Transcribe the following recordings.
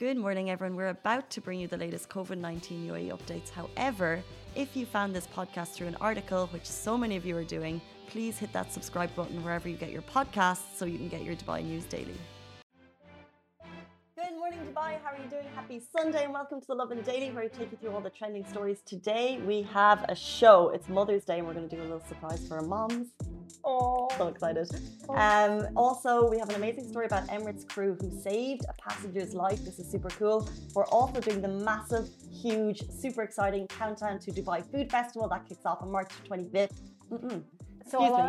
Good morning, everyone. We're about to bring you the latest COVID 19 UAE updates. However, if you found this podcast through an article, which so many of you are doing, please hit that subscribe button wherever you get your podcasts so you can get your Dubai news daily. Good morning, Dubai. How are you doing? Happy Sunday and welcome to the Lovin Daily where we take you through all the trending stories. Today we have a show. It's Mother's Day and we're going to do a little surprise for our moms. Oh, So excited. Um, also, we have an amazing story about Emirates crew who saved a passenger's life. This is super cool. We're also doing the massive, huge, super exciting countdown to Dubai Food Festival that kicks off on March 25th. Mm-mm. so a Excuse lot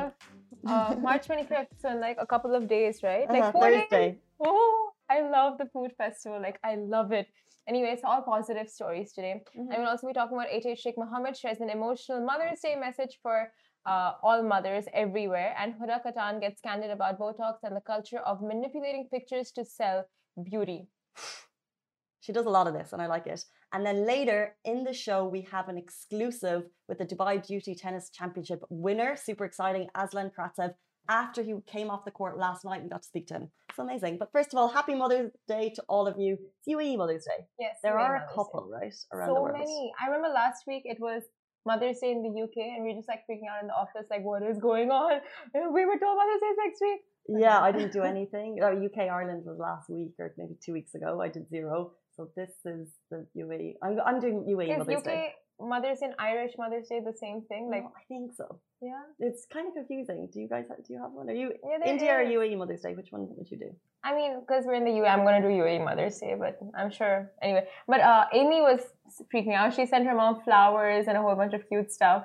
me. of, uh, March 25th, so in like a couple of days, right? Like four days. Thursday. Oh, I love the food festival. Like I love it. Anyway, it's all positive stories today. Mhm. I will also be talking about HH Sheikh Mohammed shares an emotional Mother's Day message for uh, all mothers everywhere, and Huda Kattan gets candid about Botox and the culture of manipulating pictures to sell beauty. She does a lot of this, and I like it. And then later in the show, we have an exclusive with the Dubai Duty Tennis Championship winner. Super exciting, Aslan Karatsev. After he came off the court last night, we got to speak to him. It's amazing. But first of all, happy Mother's Day to all of you. It's UAE Mother's Day. Yes, There are a Mother's Day. couple, right, around so the world. many. I remember last week it was Mother's Day in the UK, and we are just like freaking out in the office, like, what is going on? We were told Mother's Day next week. Yeah, I didn't do anything. Uh, UK Ireland was last week or maybe two weeks ago. I did zero. So this is the UAE. I'm, I'm doing UAE Is Mother's UK Day. Mother's in Irish Mother's Day the same thing? Like, No, I think so. yeah, It's kind of confusing. Do you guys have, do you have one? Are you Yeah, India or is. UAE Mother's Day? Which one would you do? I mean, because we're in the UAE, I'm gonna do UAE Mother's Day, but I'm sure anyway. But uh, Amy was freaking out. She sent her mom flowers and a whole bunch of cute stuff.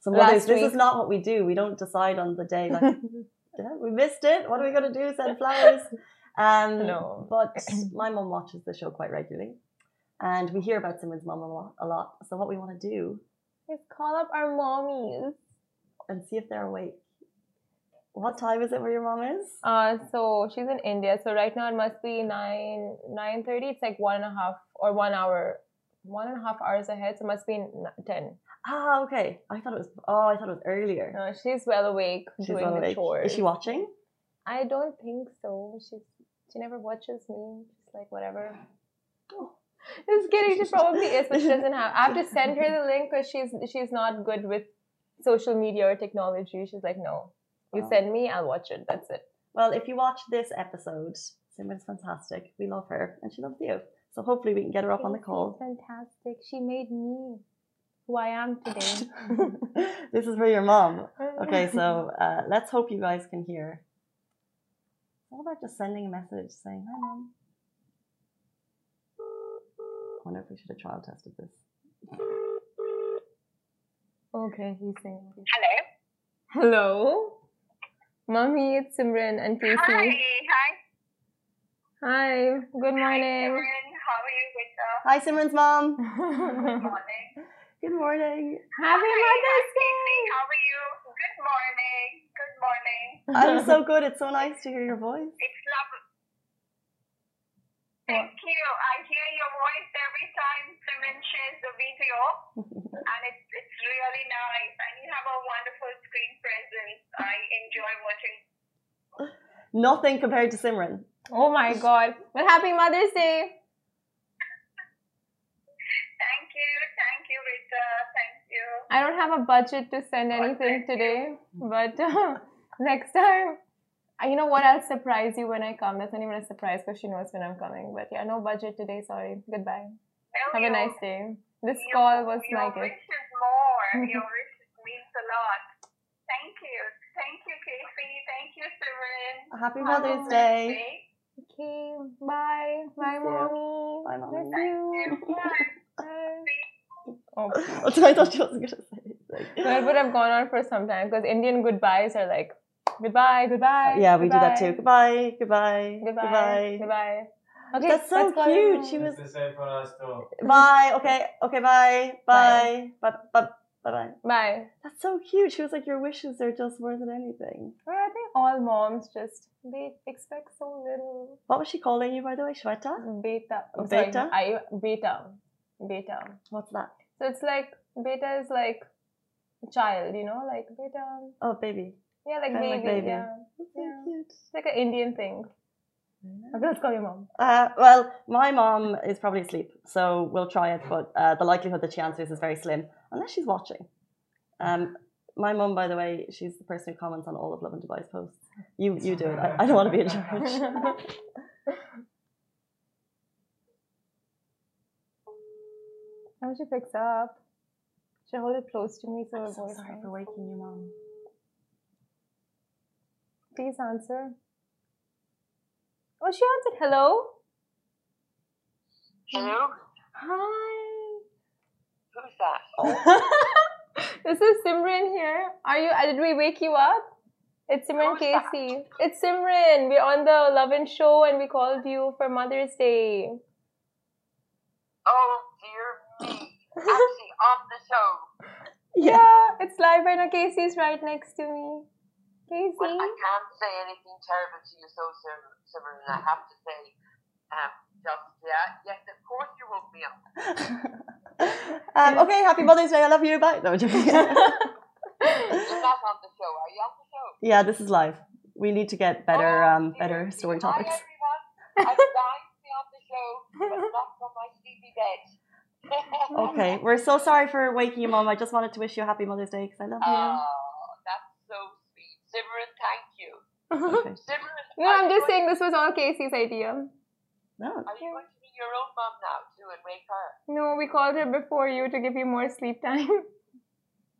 So Mother's, this is not what we do. We don't decide on the day like yeah, we missed it. What are we gonna do? Send flowers? Um, No. But my mom watches the show quite regularly, and we hear about Simran's mom a lot. A lot. So what we want to do Let's call up our mommies. and see if they're awake. What time is it where your mom is? Uh, so she's in India. So right now it must be nine nine thirty. It's like one and a half or one hour, one and a half hours ahead. So it must be ten. Ah, okay. I thought it was. Oh, I thought it was earlier. No, she's well awake She's doing well the awake. chores. Is she watching? I don't think so. She's she never watches me. She's like whatever. Oh. Just kidding. She probably is, but she doesn't have. I have to send her the link because she's she's not good with social media or technology. She's like, no, you Oh. send me, I'll watch it. That's it. Well, if you watch this episode, Simran's fantastic. We love her, and she loves you. So hopefully we can get her up on the call. Fantastic. She made me who I am today. this is for your mom. Okay, so uh, let's hope you guys can hear. How about just sending a message saying, "Hi, mom." I wonder if we should have trial tested this. okay, he's saying. Hello. Hello, mommy. It's Simran and Casey. Hi. Hi. Hi. Good morning. Simran. How are you, Rita? Hi, Simran's mom. Good morning. Good morning. Happy Hi, Mother's Casey. Day. How are you? Good morning. Good morning. I'm so good. It's so nice to hear your voice. It's lovely. Thank you. I hear your voice every time Simran shares the video, and it's it's really nice. And you have a wonderful screen presence. I enjoy watching. Nothing compared to Simran. Oh my God. But happy Mother's Day. Thank you. Thank you, Rita. Thank you. I don't have a budget to send oh, anything today, but next time. You know what? I'll surprise you when I come. That's not even a surprise because she knows when I'm coming. But yeah, no budget today. Sorry. Goodbye. No, Have a nice day. This your- call was your like it. wish is more. your wish means a lot. Thank you. Thank you, Casey. Thank you, Simran. Happy Have a Mother's blessed Day. Okay. Bye. Bye, Miss mommy. Bye, mommy. Miss Thank you. you. Bye. Bye. Oh. I thought she wasn't gonna say anything. Well, it would have gone on for some time because Indian goodbyes are like goodbye, goodbye. Yeah, we do that too. goodbye, Goodbye, goodbye, Goodbye. Goodbye. Okay, That's so let's go. cute. She was the same for us too. bye. Okay, okay, bye, bye, bye, bye, bye, bye. Bye. That's so cute. She was like, your wishes are just more than anything. Well, I think all moms just they expect so little. What was she calling you, by the way, Shweta? Beta. Oh, sorry, beta? I beta. Beta. What's that? So it's like beta is like a child, you know, like beta. Oh, baby. Yeah, like Kinda baby. like baby. Yeah. That's so Yeah. cute. It's like an Indian thing. Okay, let's call your mom. Uh, well, my mom is probably asleep, so we'll try it, but uh, the likelihood that she answers is very slim, unless she's watching. Um, my mom, by the way, she's the person who comments on all of Lovin Dubai's posts. You, you do it. I, I don't want to be in charge. How she picks up? Should I hold it close to me so I'm her so voice sorry comes? for waking you, mom. Please answer. Oh, she answered hello. Hello? Hi. Who's that? this is Simran here. Are you? Did we wake you up? It's Simran? Casey. It's Simran. We're on the Lovin Show, and we called you for Mother's Day. Oh, dear me. Actually, on the show. Yeah, it's live right now. Casey's right next to me. Casey. Well, I can't say anything terrible to you, so Sim- Simran, I have to say, um, just, yeah, yes, of course you woke me up. um, okay, happy Mother's Day. I love you. Bye. No, I'm joking. You're not on the show. Are you on the show? yeah, this is live. We need to get better, Oh, um, better story Hi, topics. everyone. I'm dying to be on the show, but not from my sleepy bed. Okay, we're so sorry for waking you, mom. I just wanted to wish you a happy Mother's Day because I love you. Oh, that's so. Simran, thank you. Okay. Simran, no, are I'm just saying this was all Casey's idea. No, Are you going to be your own mom now, too, and wake her? No, we called her before you to give you more sleep time.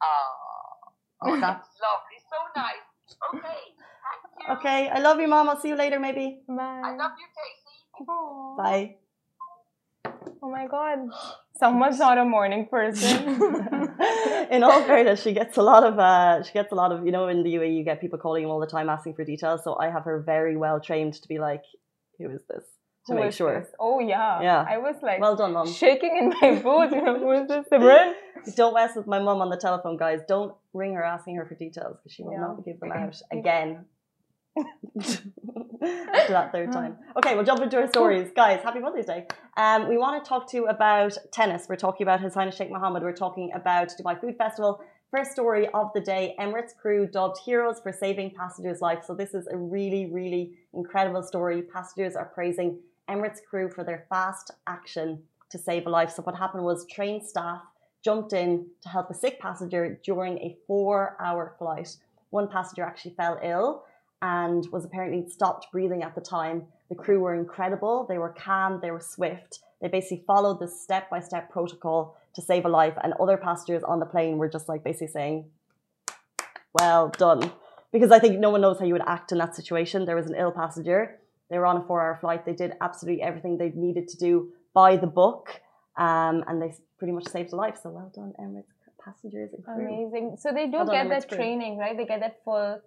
Oh, oh, that's lovely. So nice. Okay. Thank you. okay. I love you, mom. I'll see you later, maybe. Bye. I love you, Casey. Aw. Bye. Oh my god. Someone's not a morning person. in all fairness, she gets a lot of uh, she gets a lot of you know in the UAE you get people calling you all the time asking for details. So I have her very well trained to be like, who is this? To Who make sure. this? Oh yeah. Yeah. I was like Well done, mom. shaking in my boots. You know, Who is this? Simran? Don't mess with my mom on the telephone, guys. Don't ring her asking her for details because she will Yeah. not give them out again. After that third time. Okay, we'll jump into our stories. Guys, happy Mother's Day. Um, we want to talk to you about tennis. We're talking about His Highness Sheikh Mohammed. We're talking about Dubai Food Festival. First story of the day Emirates crew dubbed heroes for saving passengers' life. So, this is a really, really incredible story. Passengers are praising Emirates crew for their fast action to save a life. So, what happened was train staff jumped in to help a sick passenger during a four hour flight. One passenger actually fell ill and was apparently stopped breathing at the time. The crew were incredible. They were calm, they were swift. They basically followed the step by step protocol to save a life. And other passengers on the plane were just like basically saying, well done. Because I think no one knows how you would act in that situation. There was an ill passenger. They were on a four hour flight. They did absolutely everything they needed to do by the book. Um, and they pretty much saved a life. So well done, Emirates passengers. Amazing. So they do Well done, get Emirates that crew. training, right? They get that full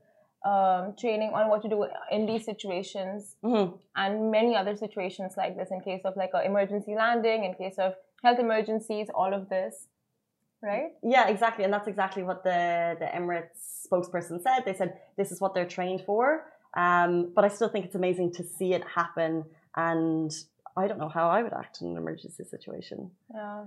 um, training on what to do in these situations Mhm. and many other situations like this in case of like an emergency landing, in case of health emergencies, all of this, right? Yeah, exactly. And that's exactly what the, the Emirates spokesperson said. They said this is what they're trained for. Um, but I still think it's amazing to see it happen. And I don't know how I would act in an emergency situation. Yeah.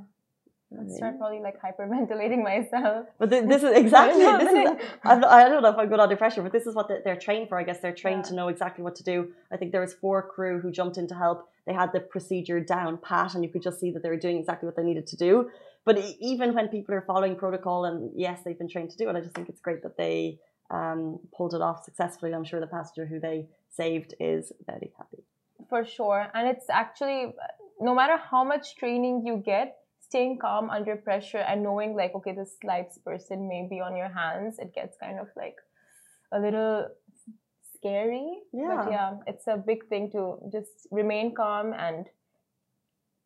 You know I'd what I start probably like hyperventilating myself. But thi- this is exactly this is. I don't know if I'm good under pressure, but this is what they- they're trained for. I guess they're trained Yeah. to know exactly what to do. I think there was four crew who jumped in to help. They had the procedure down pat, and you could just see that they were doing exactly what they needed to do. But even when people are following protocol, and yes, they've been trained to do it, I just think it's great that they um, pulled it off successfully. I'm sure the passenger who they saved is very happy. For sure. And it's actually, no matter how much training you get, staying calm under pressure and knowing, like, okay, this life's person may be on your hands, it gets kind of like a little scary. Yeah. But yeah, it's a big thing to just remain calm and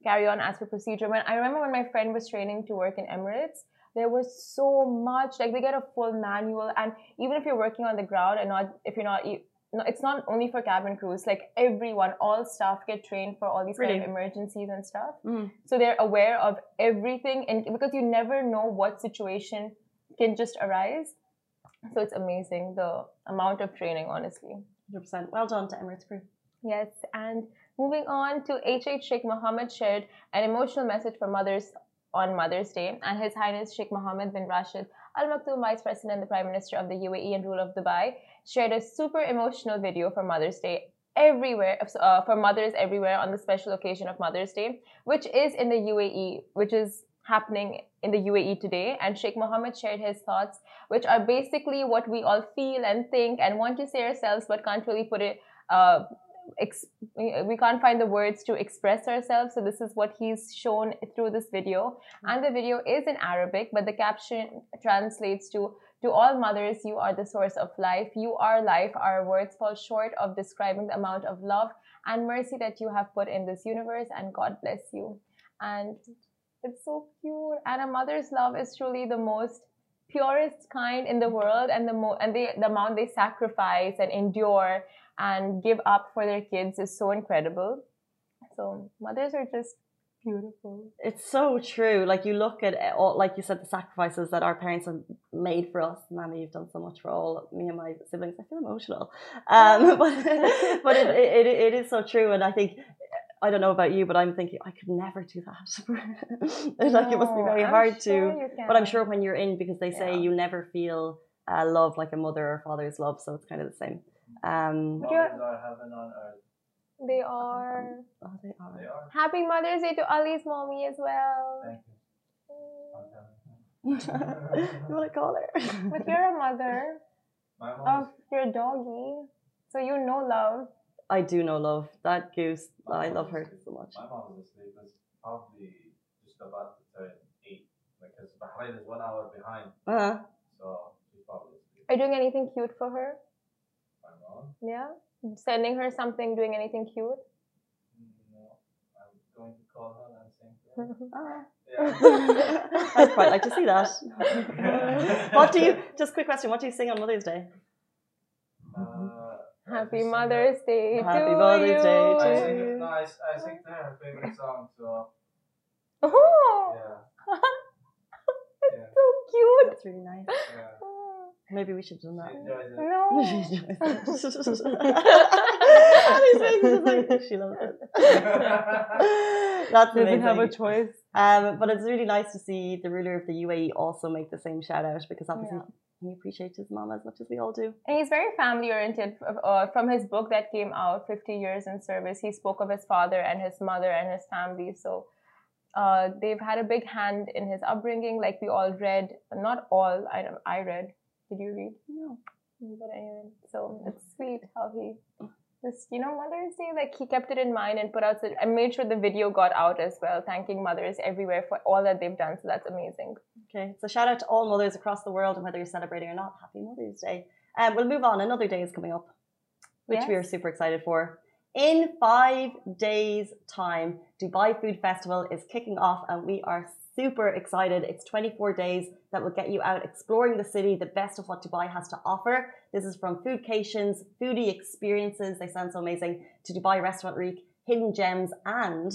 carry on as per procedure. When I remember when my friend was training to work in Emirates, there was so much like they get a full manual, and even if you're working on the ground and not if you're not. No, it's not only for cabin crews. Like everyone, all staff get trained for all these kind of emergencies and stuff. Mm. So they're aware of everything, and because you never know what situation can just arise. So it's amazing the amount of training, honestly. 100%. Well done to Emirates crew. Yes, and moving on to HH Sheikh Mohammed shared an emotional message for mothers on Mother's Day, and His Highness Sheikh Mohammed bin Rashid Al Maktoum, Vice President and the Prime Minister of the UAE and ruler of Dubai, shared a super emotional video for Mother's Day everywhere uh, for mothers everywhere on the special occasion of Mother's Day, which is in the UAE, which is happening in the UAE today. And Sheikh Mohammed shared his thoughts, which are basically what we all feel and think and want to say ourselves, but can't really put it. Uh, we can't find the words to express ourselves. So this is what he's shown through this video. Mm-hmm. And the video is in Arabic, but the caption translates to to all mothers, you are the source of life. You are life. Our words fall short of describing the amount of love and mercy that you have put in this universe, and God bless you. And it's so cute. And a mother's love is truly the most purest kind in the world, and the mo- and the, the amount they sacrifice and endure and give up for their kids is so incredible. So mothers are just beautiful. It's so true. Like you look at all, like you said, the sacrifices that our parents have made for us. Mammy, you've done so much for all me and my siblings. I feel emotional, um, but but it, it, it is so true. And I think I don't know about you, but I'm thinking I could never do that. like it must be very I'm hard sure to. But I'm sure when you're in, because they say Yeah. you never feel uh, love like a mother or father's love, so it's kind of the same. Um, But you're- Mothers are heaven on earth. They are. oh, they are. They are. Happy Mother's Day to Ali's mommy as well. Thank you. you want to call her? But you're a mother My of mom your doggy, so you know love. I do know love. That goose, I love her so much. My mom is asleep. Is probably just about to turn eight because Bahrain is one hour behind, Uh-huh. so she's probably asleep. Are you doing anything cute for her? My mom? Yeah? Sending her something, doing anything cute? No, I'm going to call her and sing to her. uh. Yeah. I'd quite like to see that. what do you? Just quick question. What do you sing on Mother's Day? Uh, I Happy Mother's Day Happy to Mother's you. Day her- I to sing, you. no, I, s- I sing to her her favorite song, so Oh, yeah. yeah, so cute. That's really nice. yeah. Maybe we should do that. She enjoys it. No. Ali's face is just like, she loves it. That's Doesn't have a choice. Um, but it's really nice to see the ruler of the UAE also make the same shout out because obviously Yeah. He appreciates his mom as much as we all do. And he's very family oriented. Uh, from his book that came out, 50 Years in Service, he spoke of his father and his mother and his family. So uh, they've had a big hand in his upbringing, like we all read. Not all, I, I read. Did you read? No. But anyway, so it's sweet how he just, you know, Mother's Day, like he kept it in mind and put out, I made sure the video got out as well, thanking mothers everywhere for all that they've done. So that's amazing. Okay, so shout out to all mothers across the world, and whether you're celebrating or not, Happy Mother's Day. Um, we'll move on. Another day is coming up, which we are super excited for. In five days' time, Dubai Food Festival is kicking off, and we are super excited. It's 24 days that will get you out exploring the city, the best of what Dubai has to offer. This is from foodcations, foodie experiences, they sound so amazing, to Dubai Restaurant Week, hidden gems, and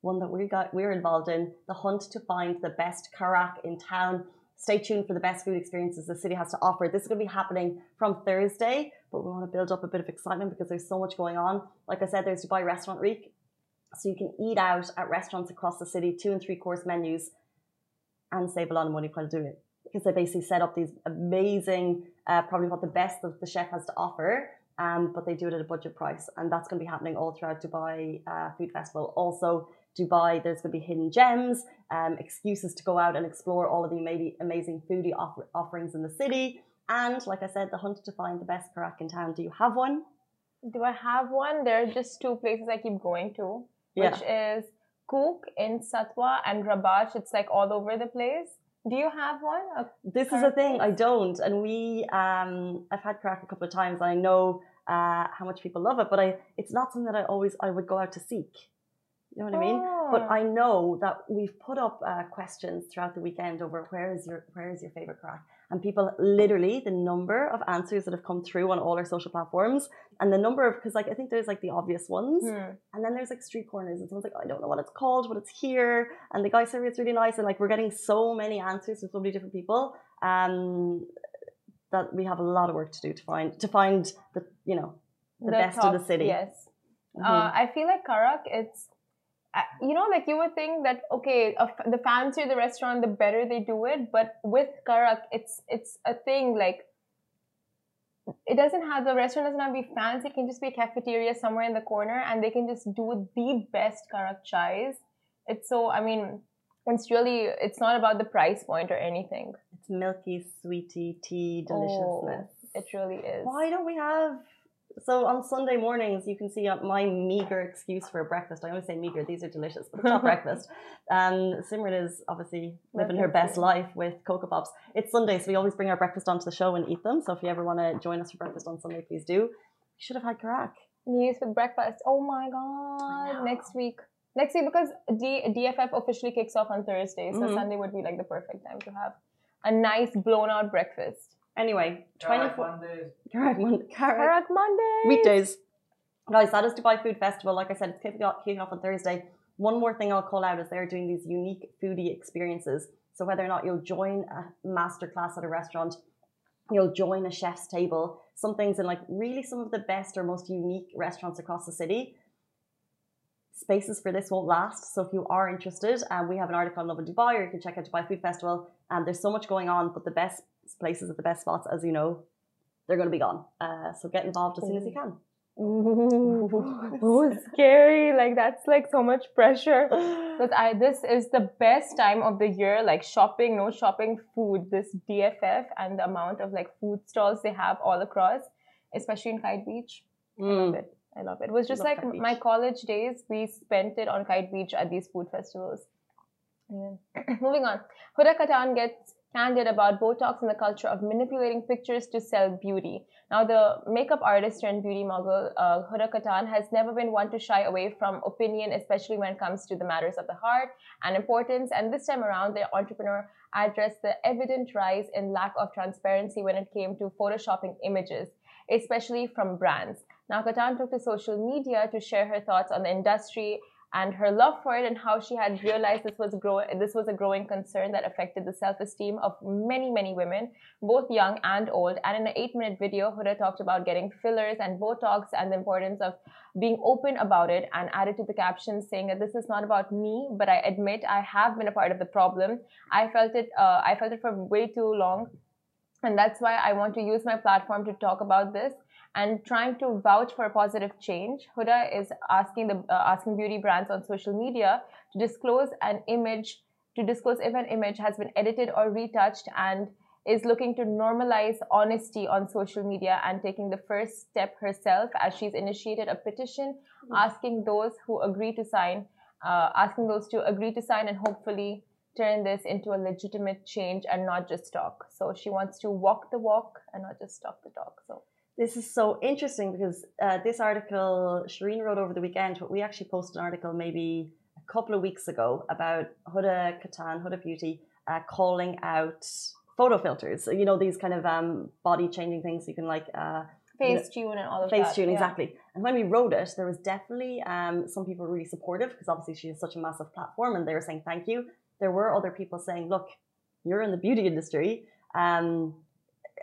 one that we got we're involved in, the hunt to find the best karak in town. Stay tuned for the best food experiences the city has to offer. This is going to be happening from Thursday, but we want to build up a bit of excitement because there's so much going on. Like I said, there's Dubai Restaurant Week, so you can eat out at restaurants across the city, two and three course menus, and save a lot of money while doing it. Because they basically set up these amazing, uh, probably what the best of the chef has to offer, um, but they do it at a budget price, and that's going to be happening all throughout Dubai uh, Food Festival. Also, Dubai, there's going to be hidden gems, um, excuses to go out and explore all of the amazing, amazing foodie offer- offerings in the city, and like I said, the hunt to find the best karak in town. Do you have one? Do I have one? There are just two places I keep going to, Yeah. which is Kook in Satwa and Rabash. It's like all over the place. Do you have one? A- This is a thing I don't, and we um I've had karak a couple of times. And I know uh, how much people love it, but I it's not something that I always I would go out to seek. You know what I mean? But Oh. I know that we've put up uh, questions throughout the weekend over where is your where is your favorite karak, and people literally the number of answers that have come through on all our social platforms, and the number of because like I think there's like the obvious ones, Hmm. and then there's like street corners, and someone's like, I don't know what it's called, but it's here. And the guy said it's really nice. And like, we're getting so many answers from so many different people um, that we have a lot of work to do to find to find the you know the, best of the city. Yes. Mhm. Uh, I feel like Karak, it's, you know, like you would think that, okay, the fancier the restaurant, the better they do it. But with Karak, it's, it's a thing like, it doesn't have the restaurant doesn't have to be fancy. It can just be a cafeteria somewhere in the corner, and they can just do the best karak chais. It's so. I mean, it's really. It's not about the price point or anything. It's milky, sweety tea oh, deliciousness. Oh, it really is. Why don't we have? So on Sunday mornings, you can see uh, my meager excuse for breakfast. I always say meager; these are delicious, but it's not breakfast. Um, Simran is obviously living her best life with Cocoa Pops. It's Sunday, so we always bring our breakfast onto the show and eat them. So if you ever want to join us for breakfast on Sunday, please do. You should have had karak. News with breakfast. Oh my god! Next week. Next week because D- DFF officially kicks off on Thursday, so Mhm. Sunday would be like the perfect time to have a nice blown out breakfast. Anyway, Karak 24 Mondays. karak, Mon- karak Karak Monday. weekdays. Guys, that is Dubai Food Festival. Like I said, it's kicking off, kicking off on Thursday. One more thing I'll call out is they're doing these unique foodie experiences. So whether or not you'll join a masterclass at a restaurant, you'll join a chef's table, some things in like really some of the best or most unique restaurants across the city. Spaces for this won't last. So if you are interested, um, we have an article on Lovin Dubai, or you can check out Dubai Food Festival. And there's so much going on, but the best places at the best spots, as you know, they're going to be gone. Uh, so get involved as soon as you can. Ooh, oh, scary! Like that's like so much pressure. But I, this is the best time of the year, like shopping, no shopping, food. This DFF and the amount of like food stalls they have all across, especially in Kite Beach. I love Mm. it. I love it. It was just like Kite Beach. my college days. We spent it on Kite Beach at these food festivals. Yeah. Moving on. Huda Kattan gets candid about Botox and the culture of manipulating pictures to sell beauty. Now, the makeup artist and beauty mogul uh, Huda Kattan has never been one to shy away from opinion, especially when it comes to the matters of the heart and importance. And this time around, the entrepreneur addressed the evident rise in lack of transparency when it came to photoshopping images, especially from brands. Now, Kattan took to social media to share her thoughts on the industry and her love for it and how she had realized this was grow this was a growing concern that affected the self-esteem of many many women both young and old. And in an 8 minute video Huda talked about getting fillers and botox and the importance of being open about it and added to the caption saying that this is not about me but I admit I have been a part of the problem. I felt it uh, I felt it for way too long. And that's why I want to use my platform to talk about this and trying to vouch for a positive change. Huda is asking the uh, asking beauty brands on social media to disclose an image to disclose if an image has been edited or retouched and is looking to normalize honesty on social media and taking the first step herself as she's initiated a petition asking those who agree to sign uh, asking those to agree to sign and hopefully turn this into a legitimate change and not just talk. So she wants to walk the walk and not just talk the talk. So This is so interesting because uh, this article Shireen wrote over the weekend, but we actually posted an article maybe a couple of weeks ago about Huda Kattan, Huda Beauty, uh, calling out photo filters. So, you know, these kind of um, body changing things you can like uh, face tune and all of face that. tune, yeah. exactly. And when we wrote it, there was definitely um, some people really supportive because obviously she has such a massive platform and they were saying thank you. There were other people saying, look, you're in the beauty industry. Um,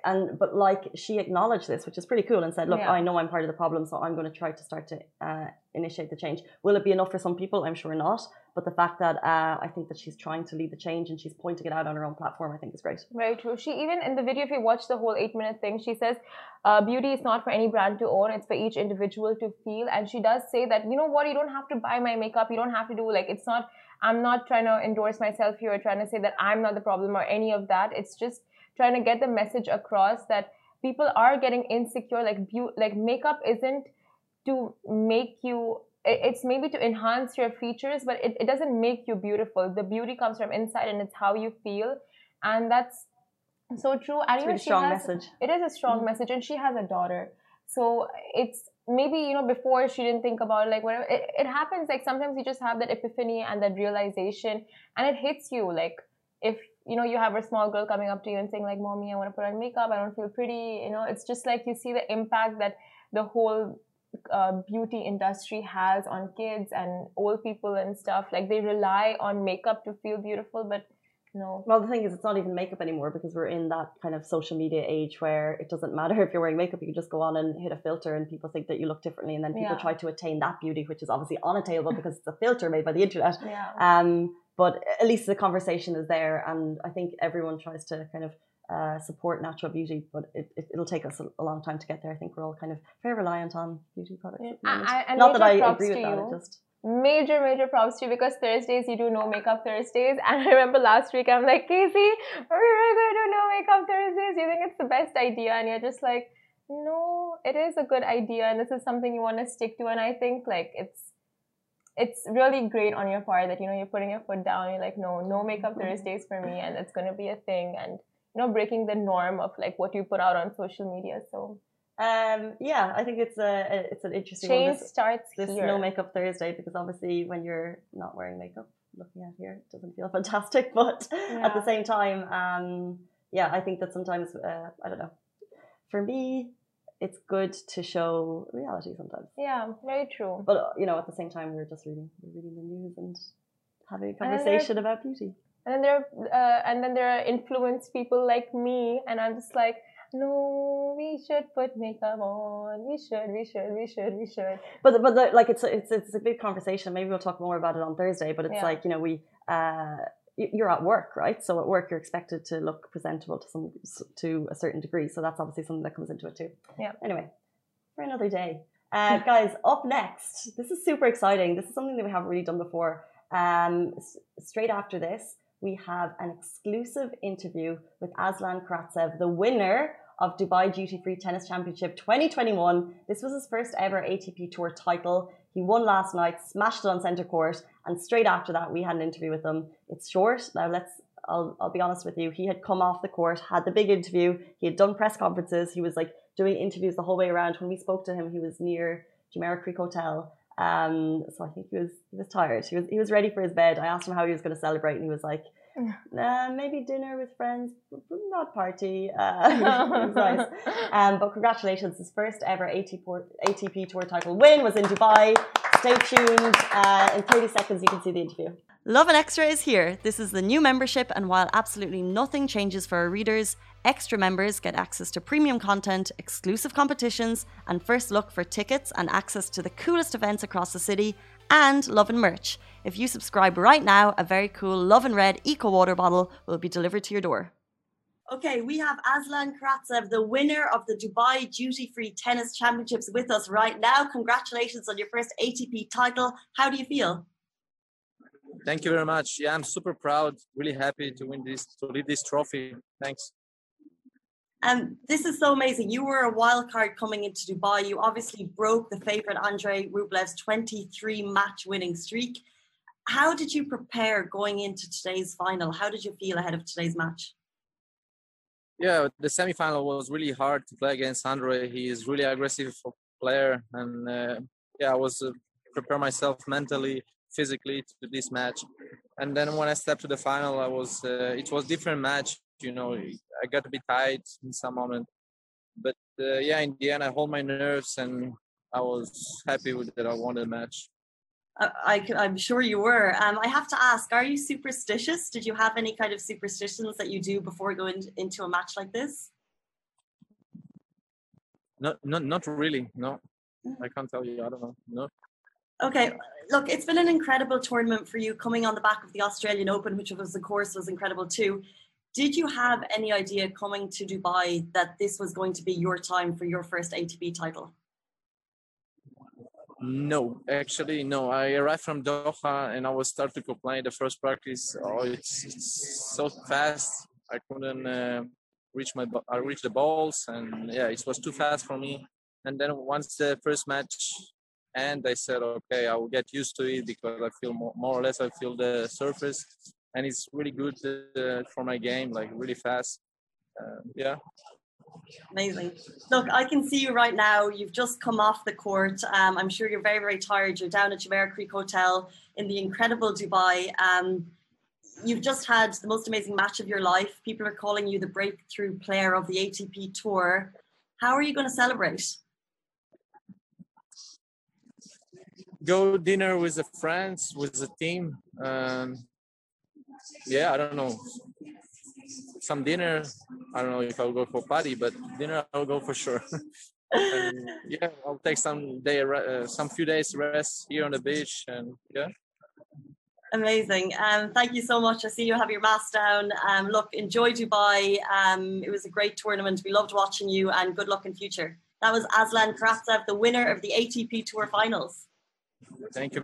and but like she acknowledged this, which is pretty cool, and said, "Look, Yeah. I know I'm part of the problem, so I'm going to try to start to uh, initiate the change." Will it be enough for some people? I'm sure not. But the fact that uh, I think that she's trying to lead the change and she's pointing it out on her own platform, I think is great. Very true. She even in the video, if you watch the whole eight minute thing, she says, uh, "Beauty is not for any brand to own; it's for each individual to feel." And she does say that you know what, you don't have to buy my makeup. You don't have to do like it's not. I'm not trying to endorse myself here or trying to say that I'm not the problem or any of that. It's just trying to get the message across that people are getting insecure. Like beau- like makeup isn't to make you. It's maybe to enhance your features, but it, it doesn't make you beautiful. The beauty comes from inside, and it's how you feel, and that's so true. And It's a really strong has- message. it is a strong Mhm. message and she has a daughter so it's maybe you know before she didn't think about like whatever it, it happens like sometimes you just have that epiphany and that realization and it hits you like if you know you have a small girl coming up to you and saying like mommy i want to put on makeup i don't feel pretty you know it's just like you see the impact that the whole uh, beauty industry has on kids and old people and stuff like they rely on makeup to feel beautiful but no Well, the thing is, it's not even makeup anymore because we're in that kind of social media age where it doesn't matter if you're wearing makeup, you can just go on and hit a filter and people think that you look differently. And then people Yeah. try to attain that beauty, which is obviously unattainable because it's a filter made by the internet. yeah Um, but at least the conversation is there. And I think everyone tries to kind of uh, support natural beauty, but it, it, will take us a, a, long time to get there. I think we're all kind of very reliant on beauty products. Yeah. I, I, Not that I agree with that. just major major props to you because thursdays you do no makeup thursdays and i remember last week i'm like casey are we really going to do no makeup thursdays you think it's the best idea and you're just like no it is a good idea and this is something you want to stick to and i think like it's it's really great on your part that you know you're putting your foot down you're like no no makeup thursdays for me and it's going to be a thing and you know breaking the norm of like what you put out on social media so um, yeah, I think it's a it's an interesting change one. This, starts this here. no makeup Thursday because obviously when you're not wearing makeup, looking at here, it doesn't feel fantastic. But yeah. at the same time, um, yeah, I think that sometimes uh, I don't know. For me, it's good to show reality sometimes. Yeah, very true. But uh, you know, at the same time, we're just reading we're reading the news and having a conversation about beauty. And then there, are, uh, and then there are influenced people like me, and I'm just like no, we should put makeup on. We should, we should, we should, we should. But but the, like it's a, it's it's a big conversation. Maybe we'll talk more about it on Thursday. But it's yeah. like you know we uh you're at work, right? So at work you're expected to look presentable to some to a certain degree. So that's obviously something that comes into it too. Yeah. Anyway, for another day. Uh, guys, up next, this is super exciting. This is something that we haven't really done before. Um, straight after this, we have an exclusive interview with Aslan Karatsev, the winner of Dubai Duty Free Tennis Championship 2021. This was his first ever ATP Tour title. He won last night, smashed it on centre court, and straight after that, we had an interview with him. It's short. Now, let's. I'll, I'll be honest with you. He had come off the court, had the big interview. He had done press conferences. He was like doing interviews the whole way around. When we spoke to him, he was near Jumeirah Creek Hotel. Um, so I think he was he was tired. He was he was ready for his bed. I asked him how he was going to celebrate, and he was like, uh, maybe dinner with friends, not party. Uh, nice. um, but congratulations, his first ever ATP, ATP Tour title win was in Dubai. Stay tuned. Uh, in 30 seconds, you can see the interview. Lovin Extra is here. This is the new membership, and while absolutely nothing changes for our readers, extra members get access to premium content, exclusive competitions, and first look for tickets and access to the coolest events across the city, and Lovin merch. If you subscribe right now, a very cool Lovin Red Eco Water bottle will be delivered to your door. Okay, we have Aslan Karatsev, the winner of the Dubai Duty Free Tennis Championships, with us right now. Congratulations on your first ATP title. How do you feel? Thank you very much. Yeah, I'm super proud, really happy to win this, to lead this trophy. Thanks. Um, this is so amazing. You were a wild card coming into Dubai. You obviously broke the favorite Andre Rublev's 23 match winning streak. How did you prepare going into today's final? How did you feel ahead of today's match? Yeah, the semifinal was really hard to play against Andre. He is really aggressive player, and uh, yeah, I was uh, prepare myself mentally, physically to this match. And then when I stepped to the final, I was uh, it was different match. You know, I got a bit tight in some moment, but uh, yeah, in the end, I hold my nerves, and I was happy with that. I won the match. I, am sure you were. Um, I have to ask: Are you superstitious? Did you have any kind of superstitions that you do before going into a match like this? Not, not, not really. No, mm. I can't tell you. I don't know. No. Okay, look, it's been an incredible tournament for you, coming on the back of the Australian Open, which was, of course, was incredible too. Did you have any idea coming to Dubai that this was going to be your time for your first ATP title? No, actually, no. I arrived from Doha and I was start to complain the first practice. Oh, it's, it's so fast. I couldn't uh, reach my I reached the balls and yeah, it was too fast for me. And then once the first match and I said, okay, I will get used to it because I feel more, more or less I feel the surface and it's really good uh, for my game, like really fast. Uh, yeah. Amazing. Look, I can see you right now. You've just come off the court. Um, I'm sure you're very, very tired. You're down at Jumeirah Creek Hotel in the incredible Dubai. Um, you've just had the most amazing match of your life. People are calling you the breakthrough player of the ATP Tour. How are you going to celebrate? Go dinner with the friends, with the team. Um, yeah, I don't know some dinner. I don't know if I'll go for party, but dinner I'll go for sure. and yeah, I'll take some day, uh, some few days rest here on the beach, and yeah. Amazing. Um, thank you so much. I see you have your mask down. Um, look, enjoy Dubai. Um, it was a great tournament. We loved watching you, and good luck in future. That was Aslan Karatsev, the winner of the ATP Tour Finals. Thank you.